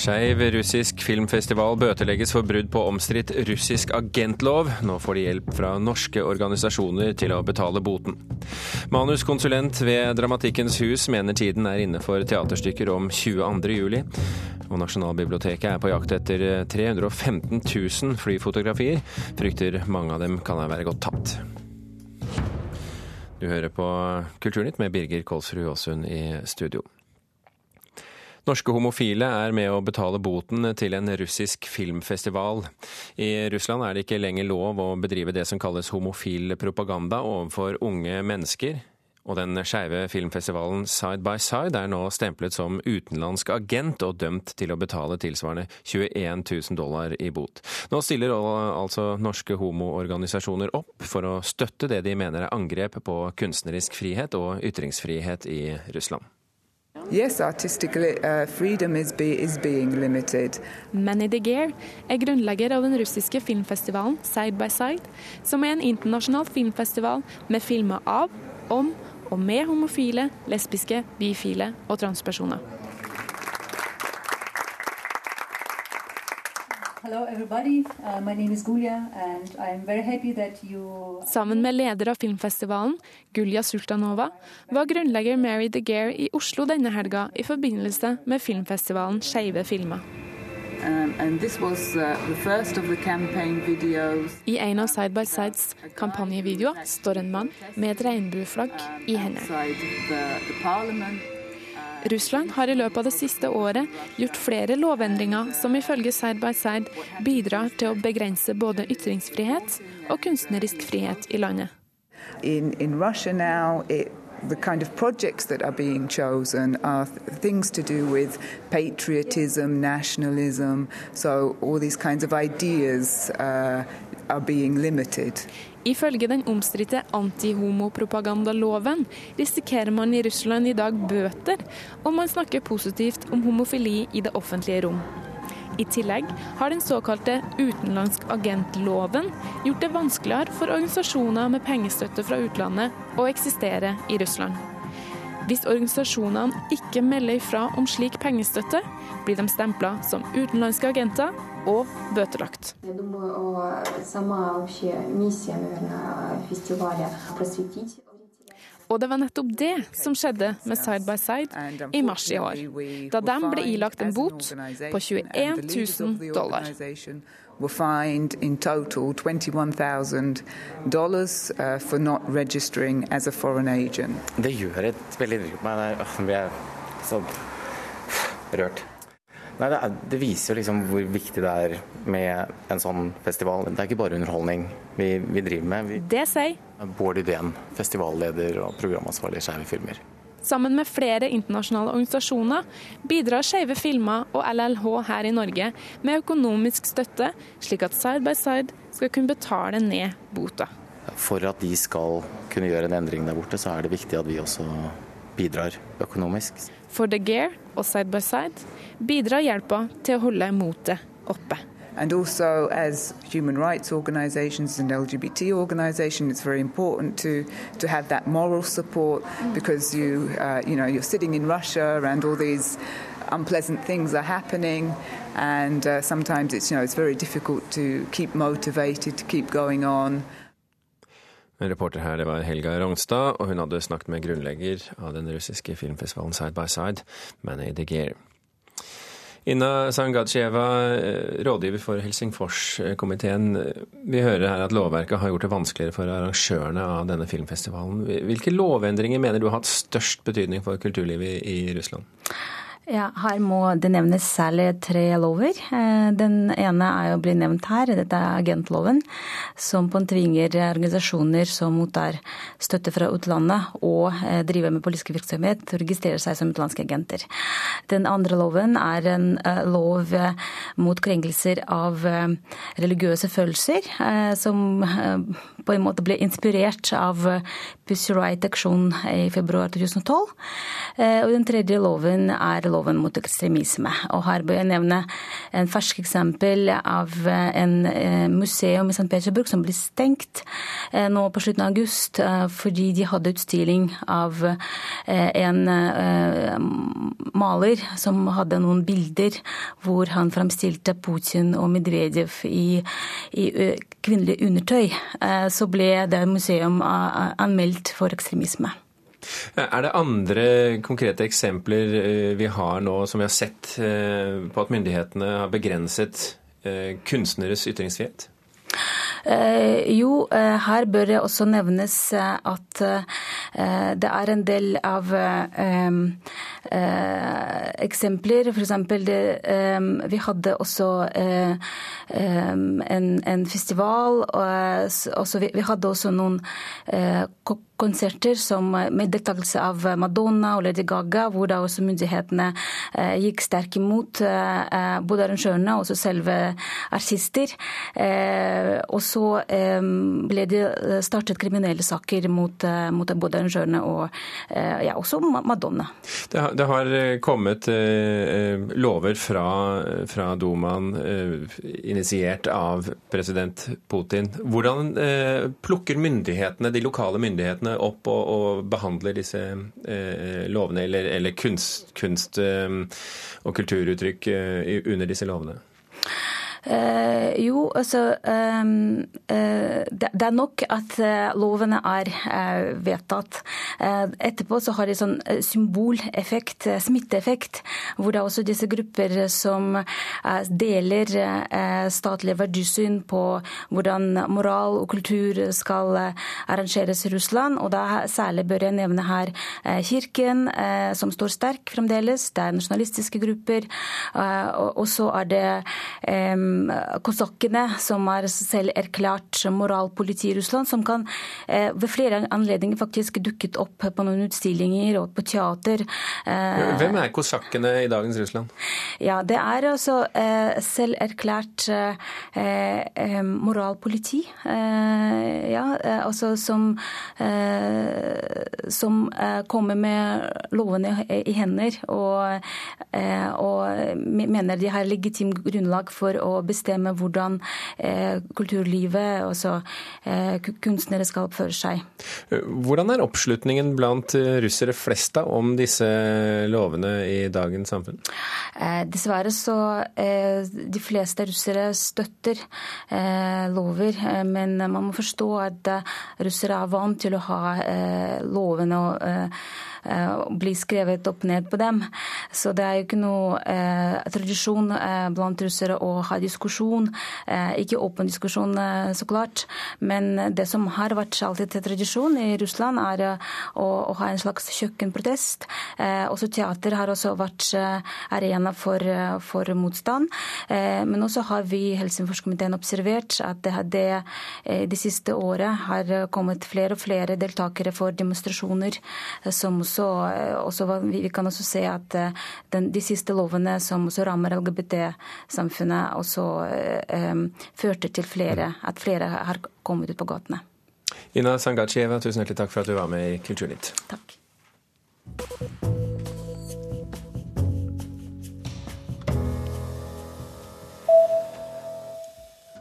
Skeiv russisk filmfestival bøtelegges for brudd på omstridt russisk agentlov. Nå får de hjelp fra norske organisasjoner til å betale boten. Manuskonsulent ved Dramatikkens hus mener tiden er inne for teaterstykker om 22. juli. Og Nasjonalbiblioteket er på jakt etter 315 000 flyfotografier. Frykter mange av dem kan være godt tapt. Du hører på Kulturnytt med Birger Kolsrud Aasund i studio. Norske homofile er med å betale boten til en russisk filmfestival. I Russland er det ikke lenger lov å bedrive det som kalles homofil propaganda overfor unge mennesker. Og den skeive filmfestivalen Side by Side er nå stemplet som utenlandsk agent og dømt til å betale tilsvarende 21 000 dollar i bot. Nå stiller altså norske homoorganisasjoner opp for å støtte det de mener er angrep på kunstnerisk frihet og ytringsfrihet i Russland. Yes, artistic uh, freedom is. Manny DeGear er grunnlegger av den russiske filmfestivalen Side by Side, som er en internasjonal filmfestival med filmer av, om og med homofile, lesbiske, bifile og transpersoner. Uh, Sammen med leder av filmfestivalen, Gulja Sultanova, var grunnlegger Mary DeGear i Oslo denne helga i forbindelse med filmfestivalen Skeive filmer. Um, uh, I en av Side by Sides kampanjevideoer står en mann med et regnbueflagg i hendene. Russland har i løpet av det siste året gjort flere lovendringer som ifølge Side by Side bidrar til å begrense både ytringsfrihet og kunstnerisk frihet i landet. In, in the kind of projects that are being chosen are things to do with patriotism, nationalism. So all these kinds of ideas uh, are being limited. Ifølge den omstridte antihomopropagandaloven risikerer man i Russland i dag bøter om man snakker positivt om homofili i det offentlige rom. I tillegg har den såkalte utenlandsk agentloven gjort det vanskeligere for organisasjoner med pengestøtte fra utlandet å eksistere i Russland. Hvis organisasjonene ikke melder ifra om slik pengestøtte, blir de stempla som utenlandske agenter og bøtelagt. Og det var nettopp det som skjedde med Side by Side i mars i år, da de ble ilagt en bot på 21 000 dollar. were fined in total $21,000 uh, for not registering as a foreign agent. Det gjør et veldig inntrykk på meg. Jeg er så rørt. Nei, det, er, det, viser jo liksom hvor viktig det er med en sånn festival. Det er ikke bare underholdning vi, vi driver med. Vi, det sier Bård Idén, festivalleder og programansvarlig i Skeive filmer. Sammen med flere internasjonale organisasjoner bidrar Skeive filmer og LLH her i Norge med økonomisk støtte, slik at Side by Side skal kunne betale ned bota. For at de skal kunne gjøre en endring der borte, så er det viktig at vi også bidrar økonomisk. For The Gear og Side by Side bidrar hjelpa til å holde motet oppe. And also, as human rights organizations and LGBT organizations, it's very important to, to have that moral support because you, uh, you know, you're sitting in Russia and all these unpleasant things are happening. And uh, sometimes it's, you know, it's very difficult to keep motivated, to keep going on. Reporter her det var Helga Rognstad, og hun hadde snakket med grunnlegger av den russiske filmfestivalen Side by Side, Manny De Geer. Inna Sangadsjeva, eh, rådgiver for Helsingforskomiteen. Vi hører her at lovverket har gjort det vanskeligere for arrangørene av denne filmfestivalen. Hvilke lovendringer mener du har hatt størst betydning for kulturlivet i Russland? Ja, Her må det nevnes særlig tre lover. Eh, den ene er jo bli nevnt her, dette er agentloven. Som på en tvinger organisasjoner som mottar støtte fra utlandet og eh, driver med politisk virksomhet, til å registrere seg som utenlandske agenter. Den andre loven er en eh, lov mot krenkelser av religiøse følelser, som på en måte ble inspirert av Pussy Riot-aksjonen i februar 2012. Og den tredje loven er loven mot ekstremisme. Og her bør jeg nevne en fersk eksempel av en museum i St. Petersburg som ble stengt nå på slutten av august fordi de hadde utstilling av en maler som hadde noen bilder hvor han fremstilte Putin og Medvedev i, i kvinnelig undertøy. Så ble det museum anmeldt for ekstremisme. Er det andre konkrete eksempler vi har nå som vi har sett på at myndighetene har begrenset kunstneres ytringsfrihet? Eh, jo, eh, her bør det også nevnes eh, at det er en del av eksempler. F.eks. vi hadde også en, festival. Vi, hadde også noen konserter som, med deltakelse av Madonna og Lady Gaga, hvor da også myndighetene eh, gikk sterkt imot eh, både arrangørene og også selve artister. Eh, og så ble det startet kriminelle saker mot, mot både arrangørene og ja, også Madonna. Det har, det har kommet lover fra, fra Dumaen initiert av president Putin. Hvordan plukker myndighetene, de lokale myndighetene opp og, og behandler disse eh, lovene, eller, eller kunst, kunst eh, og kulturuttrykk eh, under disse lovene? Eh, jo, altså um, uh, det, det, er nok at uh, lovene er uh, vedtatt. etterpå så har de sånn symboleffekt, smitteeffekt, hvor det er også disse grupper som deler statlige verdisyn på hvordan moral og kultur skal arrangeres i Russland. Og da særlig bør jeg nevne her Kirken, som står sterk fremdeles. Det er nasjonalistiske grupper. og så er det um, kosakkene, som er selv erklært moralpoliti i Russland, som kan eh, ved flere anledninger faktisk dukket opp på noen utstillinger og på teater. Eh, Hvem er kosakkene i dagens Russland? Ja, Det er altså eh, selv erklært moralpoliti. Ja, altså som, som kommer med lovene i hender og, og mener de har legitimt grunnlag for å bestemme hvordan eh, kulturlivet, altså eh, kunstnere, skal oppføre seg. Hvordan er oppslutningen blant russere flest da, om disse lovene i dagens samfunn? Eh, dessverre så de fleste russere støtter lover, men man må forstå at russere er vant til å ha lovene og Eh, bli skrevet opp ned på dem. Så det er jo ikke noe eh, tradisjon eh, blant russere å ha diskusjon. Ikke åpen diskusjon, så klart, men det som har vært alltid til tradisjon i Russland, er å, å ha en slags kjøkkenprotest. Også teater har også vært arena for, for motstand. Men også har vi i Helsingforskomiteen observert at det, det de siste året har kommet flere og flere deltakere for demonstrasjoner som også, også, vi kan også se at eh, den, de siste lovene som også rammer LGBT-samfunnet, også um, førte til flere, at flere har kommet ut på gatene. Ina Sangachieva, tusen hjertelig takk for at du var med i Kulturnytt. Takk.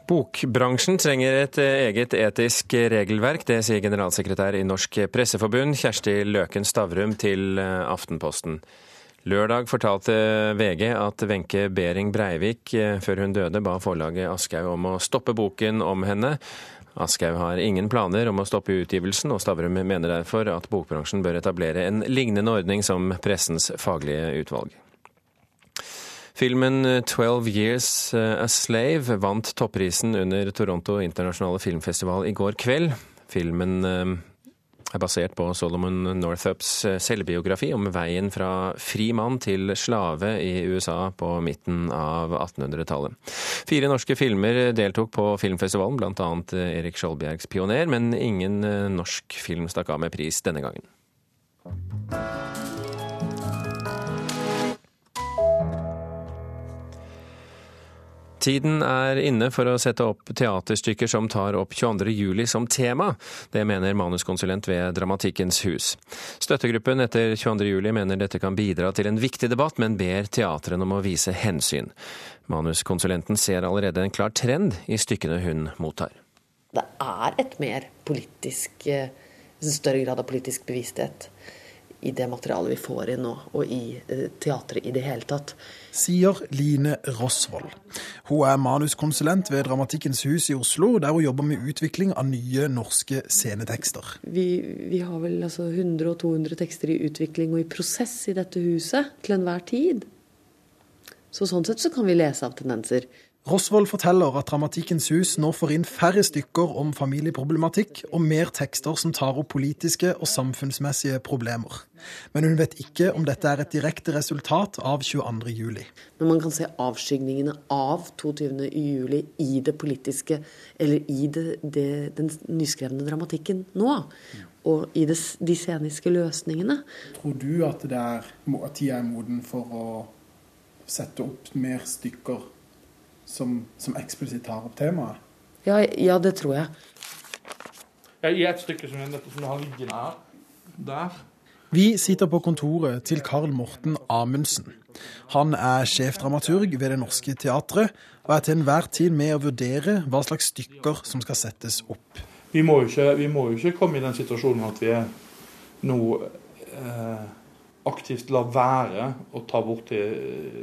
Bokbransjen trenger et eget etisk regelverk, det sier generalsekretær i Norsk Presseforbund, Kjersti Løken Stavrum, til Aftenposten. Lørdag fortalte VG at Wenche Behring Breivik før hun døde ba forlaget Aschehoug om å stoppe boken om henne. Aschehoug har ingen planer om å stoppe utgivelsen, og Stavrum mener derfor at bokbransjen bør etablere en lignende ordning som Pressens faglige utvalg. Filmen 'Twelve Years a Slave' vant topprisen under Toronto internasjonale filmfestival i går kveld. Filmen eh, er basert på Solomon Northups eh, selvbiografi om veien fra fri mann til slave i USA på midten av 1800-tallet. Fire norske filmer deltok på filmfestivalen, bl.a. Erik Skjoldbjergs 'Pioner', men ingen eh, norsk film stakk av med pris denne gangen. Tiden er inne for å sette opp teaterstykker som tar opp 22. juli som tema. Det mener manuskonsulent ved Dramatikkens hus. Støttegruppen etter 22. juli mener dette kan bidra til en viktig debatt, men ber teatrene om å vise hensyn. Manuskonsulenten ser allerede en klar trend i stykkene hun mottar. Det er et mer politisk, eh, større grad av politisk bevissthet i det materialet vi får inn nå, og i eh, teatret i det hele tatt. Sier Line Rosvold. Hun er manuskonsulent ved Dramatikkens hus i Oslo, der hun jobber med utvikling av nye norske scenetekster. Vi, vi har vel altså 100 og 200 tekster i utvikling og i prosess i dette huset til enhver tid. Så sånn sett så kan vi lese av tendenser. Rosvold forteller at Dramatikkens hus nå får inn færre stykker om familieproblematikk, og mer tekster som tar opp politiske og samfunnsmessige problemer. Men hun vet ikke om dette er et direkte resultat av 22. juli. Men man kan se avskygningene av 22. juli i det politiske, eller i det, det, den nyskrevne dramatikken nå. Og i det, de sceniske løsningene. Tror du at, det er, at tida er moden for å sette opp mer stykker som, som eksplisitt tar opp temaet? Ja, ja, det tror jeg. Jeg gir et stykke som dette som har liggende her, der. Vi sitter på kontoret til Karl Morten Amundsen. Han er sjefdramaturg ved Det Norske Teatret, og er til enhver tid med å vurdere hva slags stykker som skal settes opp. Vi må jo ikke, må jo ikke komme i den situasjonen at vi er nå eh, aktivt lar være å ta bort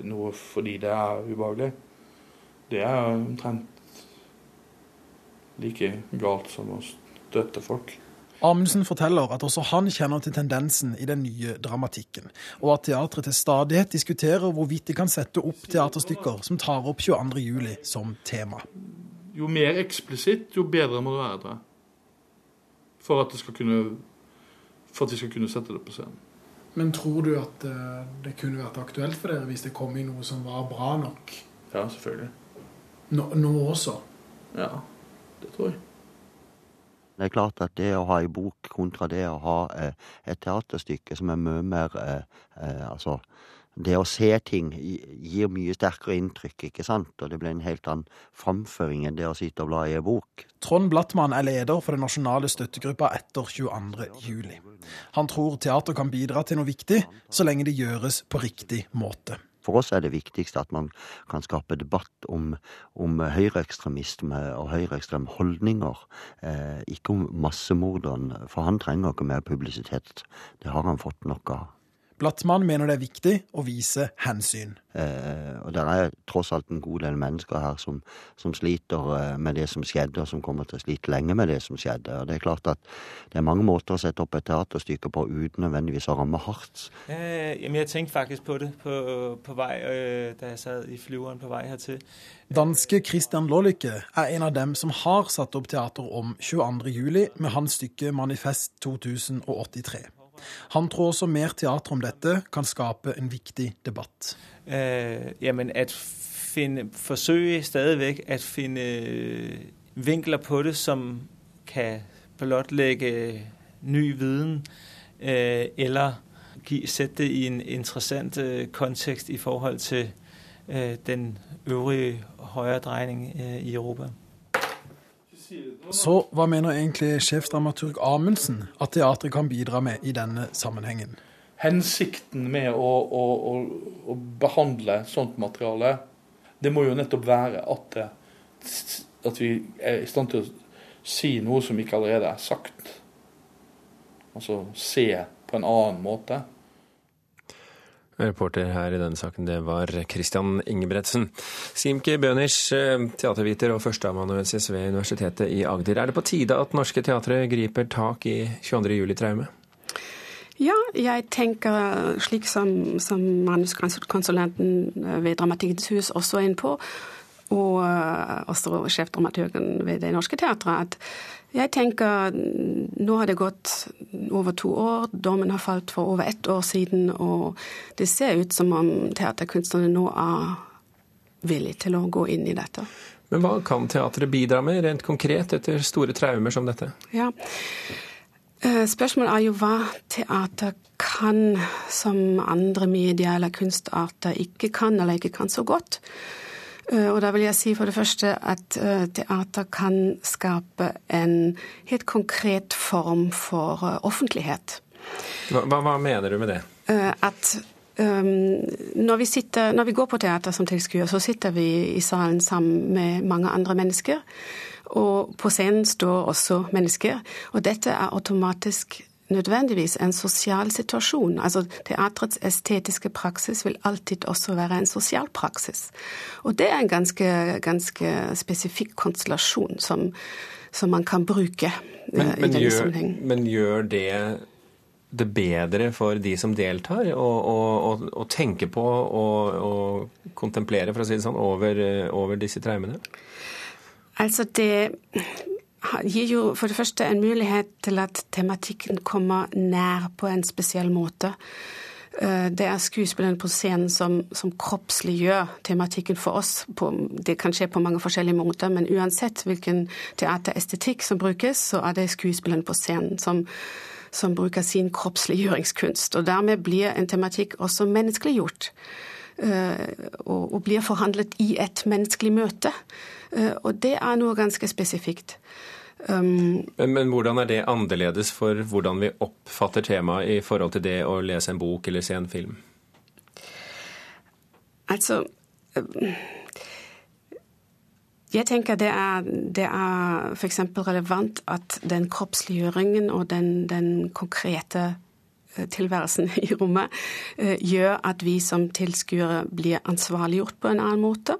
noe fordi det er ubehagelig. Det er omtrent like galt som å støtte folk. Amundsen forteller at også han kjenner til tendensen i den nye dramatikken, og at teatret til stadighet diskuterer hvorvidt de kan sette opp teaterstykker som tar opp 22.07 som tema. Jo mer eksplisitt, jo bedre må det være, det. For at, kunne, for at vi skal kunne sette det på scenen. Men tror du at eh, det kunne vært aktuelt for dere hvis det kom i noe som var bra nok? Ja, selvfølgelig. Nå, nå også? Ja, det tror jeg. Det er klart at det å ha en bok kontra det å ha eh, et teaterstykke som er mye mer eh, eh, Altså det å se ting gir mye sterkere inntrykk, ikke sant? Og det blir en helt annen framføring enn det å sitte og bla i en bok. Trond Blattmann er leder for den nasjonale støttegruppa etter 22. juli. Han tror teater kan bidra til noe viktig, så lenge det gjøres på riktig måte. For oss er det viktigste at man kan skape debatt om, om høyreekstremisme og høyreekstreme holdninger. Eh, ikke om massemorderen, for han trenger ikke mer publisitet. Det har han fått nok av. Blattmann mener det er viktig å vise hensyn. Eh, og Det er tross alt en god del mennesker her som, som, sliter eh, med det som skjedde, og som kommer til å slite lenge med det som skjedde. Og Det er klart at det er mange måter å sette opp et teaterstykke på uten nødvendigvis å ramme hardt. Eh, jeg tenkte faktisk på det på, på vei øh, da jeg satt i flyveren på vei hertil. Danske Christian Lollicke er en av dem som har satt opp teater om 22.07 med hans stykke Manifest 2083. Han tror også mer teater om dette kan skape en viktig debatt. Uh, jamen at finne, forsøge stadigvæk å finne øh, vinkler på det som kan blottlegge ny viden, uh, eller sette det i en interessant uh, kontekst i forhold til den øvrige høyredreining i Europa. Så hva mener egentlig sjefdramaturg Amundsen at teatret kan bidra med i denne sammenhengen? Hensikten med å, å, å, å behandle sånt materiale, det må jo nettopp være at, at vi er i stand til å si noe som ikke allerede er sagt. Altså se på en annen måte. Reporter her i denne saken, det var Christian Ingebretsen. Simke Bønisch, eh, teaterviter og førsteamanuensis ved Universitetet i Agder. Er det på tide at norske teatre griper tak i 22. juli-traumet? Ja, jeg tenker slik som, som manuskonsulenten ved Dramatikkens hus også er inne på, og eh, også sjefdramaturgen ved Det Norske Teatret, at jeg tenker nå har det gått over to år. Dommen har falt for over ett år siden, og det ser ut som om teaterkunstnerne nå er villige til å gå inn i dette. Men hva kan teatret bidra med, rent konkret, etter store traumer som dette? Ja, eh, Spørsmålet er jo hva teater kan som andre medier eller kunstarter ikke kan eller ikke kan så godt. Eh, og da vil jeg si for det første at eh, teater kan skape en helt konkret form for eh, offentlighet. Hva, hva mener du med det? At um, når, vi sitter, når vi går på teater som tilskuer, så sitter vi i salen sammen med mange andre mennesker. Og på scenen står også mennesker. Og dette er automatisk nødvendigvis en sosial situasjon. Altså Teatrets estetiske praksis vil alltid også være en sosial praksis. Og det er en ganske, ganske spesifikk konstellasjon som, som, man kan bruke men, i i denne gjør, sammenheng. Men gjør det det bedre for de som deltar, å tenke på og kontemplere, for å si det sånn, over, over disse traumene? Altså det gir jo for det første en mulighet til at tematikken kommer nær på en spesiell måte. Eh, det er skuespillerne på scenen som, som kroppsliggjør tematikken for oss. På, det kan skje på mange forskjellige måter, men uansett hvilken teaterestetikk som brukes, så er det skuespillerne på scenen som, som bruker sin kroppsliggjøringskunst. Og dermed blir en tematikk også menneskeliggjort. Eh, og, og blir forhandlet i et menneskelig møte. Eh, og det er noe ganske spesifikt. Um, men, men, hvordan er det annerledes for hvordan vi oppfatter temaet i forhold til det å lese en bok eller se en film? Altså um, Jeg tenker det er, det er f.eks. relevant at den kroppsliggjøringen og den, den konkrete tilværelsen i rommet eh, gjør at vi som tilskuere blir ansvarliggjort på en annen måte.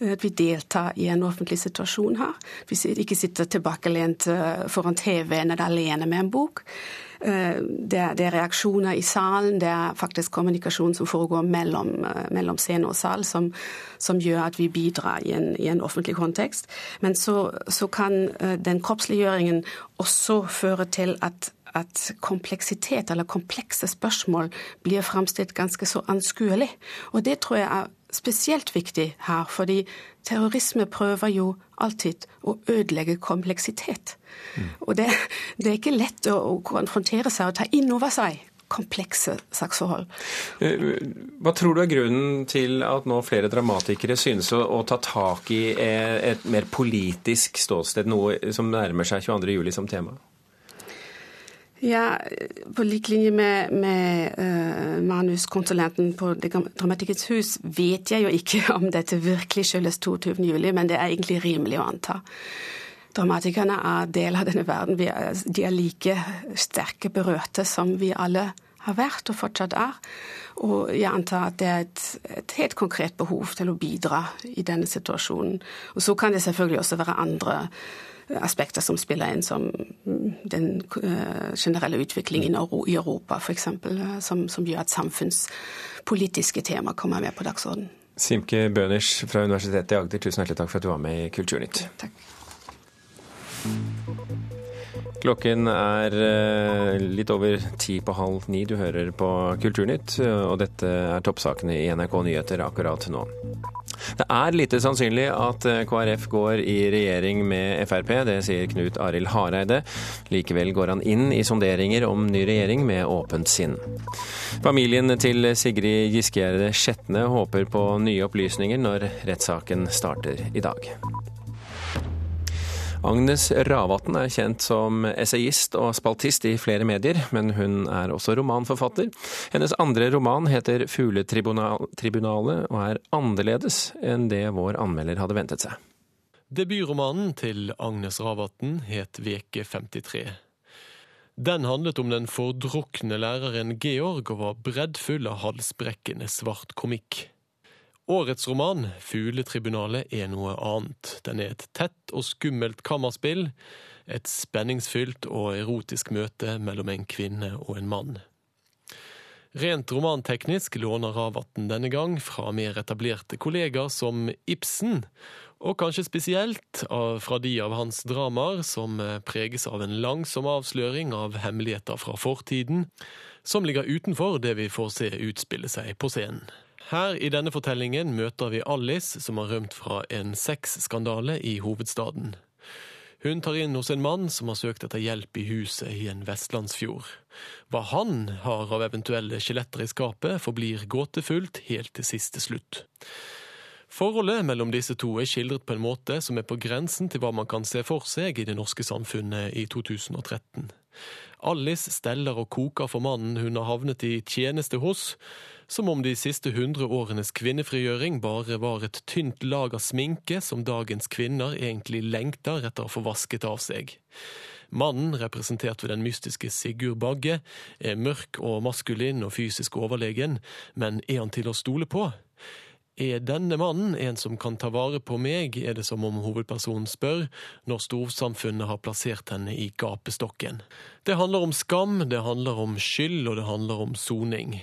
Eh, at vi deltar i en offentlig situasjon her. Vi ikke sitter tilbakelent eh, foran TV-en eller alene med en bok. Det er, det er, reaksjoner i salen, det er faktisk kommunikasjon som foregår mellom, mellom scene og sal, som, som, gjør at vi bidrar i en, i en offentlig kontekst. Men så, så kan den kroppsliggjøringen også føre til at at kompleksitet eller komplekse spørsmål blir fremstilt ganske så anskuelig. Og det tror jeg er spesielt viktig her, fordi terrorisme prøver jo alltid å ødelegge kompleksitet. Mm. Og det, det, er ikke lett å, å konfrontere seg og ta inn over seg komplekse saksforhold. Eh, hva tror du er grunnen til at nå flere dramatikere synes å, å ta tak i et mer politisk ståsted, noe som nærmer seg 22.07 som tema? Ja, på lik linje med, med uh, manuskonsulenten på Dramatikkens hus vet jeg jo ikke om dette virkelig skyldes 22. juli, men det er egentlig rimelig å anta. Dramatikerne er del av denne verden. Er, de er like sterke berørte som vi alle har vært og fortsatt er. Og jeg antar at det er et, et helt konkret behov til å bidra i denne situasjonen. Og så kan det selvfølgelig også være andre aspekter som spiller inn, som den eh, generelle utviklingen i Europa f.eks., eh, som, som gjør at samfunnspolitiske tema kommer med på dagsordenen. Simke Bøners fra Universitetet i Agder, tusen hjertelig takk for at du var med i Kulturnytt. Takk. Klokken er eh, litt over ti på halv ni. Du hører på Kulturnytt, og dette er toppsakene i NRK Nyheter akkurat nå. Det er lite sannsynlig at eh, KrF går i regjering med Frp, det sier Knut Arild Hareide. Likevel går han inn i sonderinger om ny regjering med åpent sinn. Familien til Sigrid Giskegjerde Skjetne håper på nye opplysninger når rettssaken starter i dag. Agnes Ravatn er kjent som essayist og spaltist i flere medier, men hun er også romanforfatter. Hennes andre roman heter 'Fugletribunalet' og er annerledes enn det vår anmelder hadde ventet seg. Debutromanen til Agnes Ravatn het 'Veke 53'. Den handlet om den fordrukne læreren Georg og var breddfull av halsbrekkende svart komikk. Årets roman, 'Fugletribunalet', er noe annet. Den er et tett og skummelt kammerspill. Et spenningsfylt og erotisk møte mellom en kvinne og en mann. Rent romanteknisk låner Ravatn denne gang fra mer etablerte kollegaer som Ibsen, og kanskje spesielt fra de av hans dramaer som preges av en langsom avsløring av hemmeligheter fra fortiden, som ligger utenfor det vi får se utspille seg på scenen. Her i denne fortellingen møter vi Alice, som har rømt fra en sexskandale i hovedstaden. Hun tar inn hos en mann som har søkt etter hjelp i huset i en vestlandsfjord. Hva han har av eventuelle skjeletter i skapet, forblir gåtefullt helt til siste slutt. Forholdet mellom disse to er skildret på en måte som er på grensen til hva man kan se for seg i det norske samfunnet i 2013. Alice steller og koker for mannen hun har havnet i tjeneste hos, som om de siste hundre årenes kvinnefrigjøring bare var et tynt lag av sminke som dagens kvinner egentlig lengter etter å få vasket av seg. Mannen, representert ved den mystiske Sigurd Bagge, er mørk og maskulin og fysisk overlegen, men er han til å stole på? Er denne mannen en som kan ta vare på meg, er det som om hovedpersonen spør, når storsamfunnet har plassert henne i gapestokken. Det handler om skam, det handler om skyld, og det handler om soning.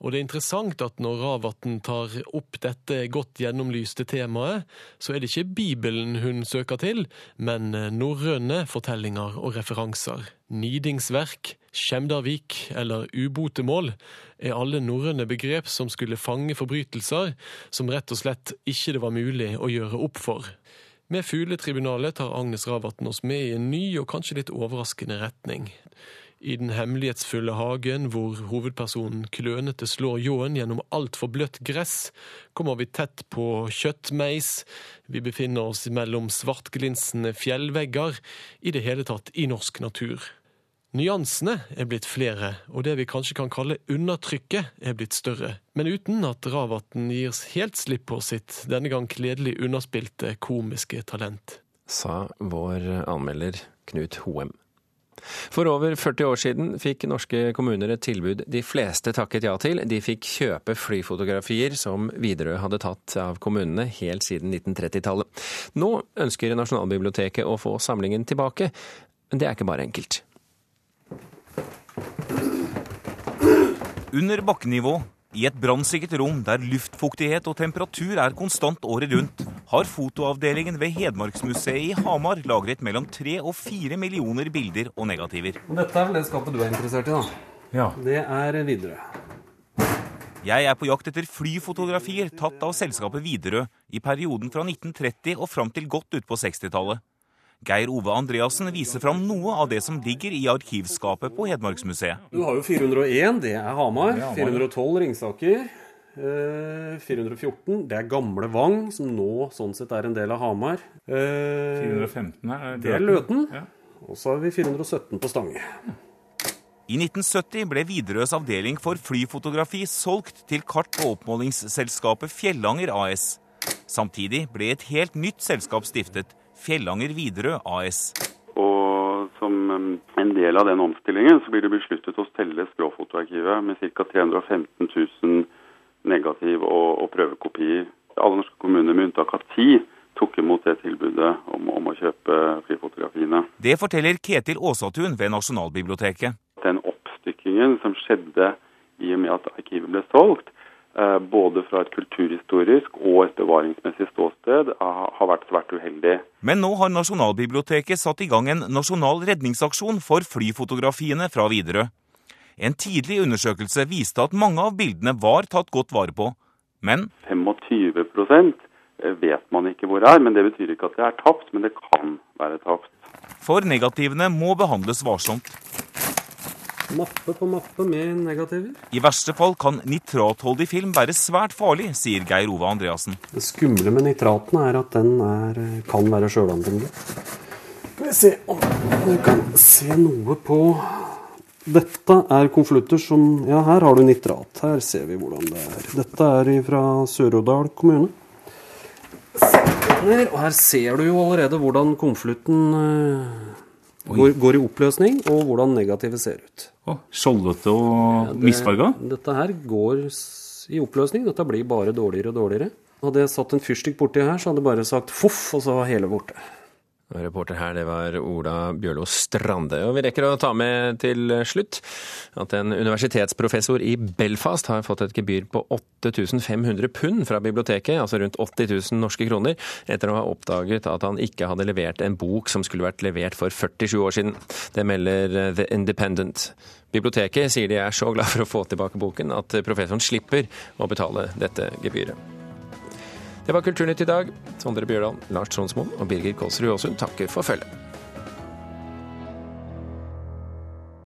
Og det er interessant at når Ravatn tar opp dette godt gjennomlyste temaet, så er det ikke Bibelen hun søker til, men norrøne fortellinger og referanser. Nidingsverk, Skjemdarvik eller ubotemål er alle norrøne begrep som skulle fange forbrytelser som rett og slett ikke det var mulig å gjøre opp for. Med Fugletribunalet tar Agnes Ravatn oss med i en ny og kanskje litt overraskende retning. I den hemmelighetsfulle hagen hvor hovedpersonen klønete slår ljåen gjennom altfor bløtt gress, kommer vi tett på kjøttmeis, vi befinner oss mellom svartglinsende fjellvegger, i det hele tatt i norsk natur. Nyansene er blitt flere, og det vi kanskje kan kalle undertrykket er blitt større, men uten at Ravatn gir helt slipp på sitt denne gang kledelig underspilte komiske talent. Sa vår anmelder Knut Hoem. For over 40 år siden fikk norske kommuner et tilbud de fleste takket ja til. De fikk kjøpe flyfotografier som Widerøe hadde tatt av kommunene helt siden 1930-tallet. Nå ønsker Nasjonalbiblioteket å få samlingen tilbake, men det er ikke bare enkelt. Under bakkenivå i et brannsikkert rom der luftfuktighet og temperatur er konstant året rundt, har fotoavdelingen ved Hedmarksmuseet i Hamar lagret mellom tre og fire millioner bilder og negativer. Dette er vel det skapet du er interessert i, da? Ja. Det er Widerøe. Jeg er på jakt etter flyfotografier tatt av selskapet Widerøe i perioden fra 1930 og fram til godt utpå 60-tallet. Geir Ove Andreassen viser fram noe av det som ligger i arkivskapet på Hedmarksmuseet. Du har jo 401, det er Hamar. 412 Ringsaker. 414, det er Gamle Vang, som nå sånn sett er en del av Hamar. 415 er Det er Løten. Og så har vi 417 på Stange. I 1970 ble Widerøes avdeling for flyfotografi solgt til kart- og oppmålingsselskapet Fjellanger AS. Samtidig ble et helt nytt selskap stiftet, Fjellanger Widerøe AS. Og som um, en del av den omstillingen så blir det besluttet å selge skråfotoarkivet med ca. 315 000 negativ- og, og prøvekopier. Alle norske kommuner med unntak av ti tok imot det tilbudet om, om å kjøpe frifotografiene. Det forteller Ketil Aasatun ved Nasjonalbiblioteket. Den oppstykkingen som skjedde i og med at arkivet ble solgt, både fra et kulturhistorisk og et bevaringsmessig ståsted, har vært svært uheldig. Men nå har Nasjonalbiblioteket satt i gang en nasjonal redningsaksjon for flyfotografiene fra Widerøe. En tidlig undersøkelse viste at mange av bildene var tatt godt vare på, men 25% vet man ikke hvor er, men det betyr ikke at det er tapt, men det kan være tapt. for negativene må behandles varsomt. Mappe på mappe med negativer. I verste fall kan nitratholdig film være svært farlig, sier Geir Ove Andreassen. Det skumle med nitraten er at den er, kan være sjølanvendelig. Skal vi se om du kan se noe på Dette er konvolutter som Ja, her har du nitrat. Her ser vi hvordan det er. Dette er fra Sør-Odal kommune. Og her ser du jo allerede hvordan konvolutten eh, går, går i oppløsning, og hvordan negativet ser ut. Skjoldete og det- misfarga? Dette her går i oppløsning. Dette blir bare dårligere og dårligere. Hadde jeg satt en fyrstikk borti her, så hadde jeg bare sagt foff, og så var hele borte. Reporter her, det var Ola Bjørlo Strande. Og vi rekker å ta med til slutt at en universitetsprofessor i Belfast har fått et gebyr på 8500 pund fra biblioteket, altså rundt 80 000 norske kroner, etter å ha oppdaget at han ikke hadde levert en bok som skulle vært levert for 47 år siden. Det melder The Independent. Biblioteket sier de er så glad for å få tilbake boken at professoren slipper å betale dette gebyret. Det var Kulturnytt i dag. Sondre Bjørdal, Lars Tronsmoen og Birger Kåsrud Aasund takker for følget.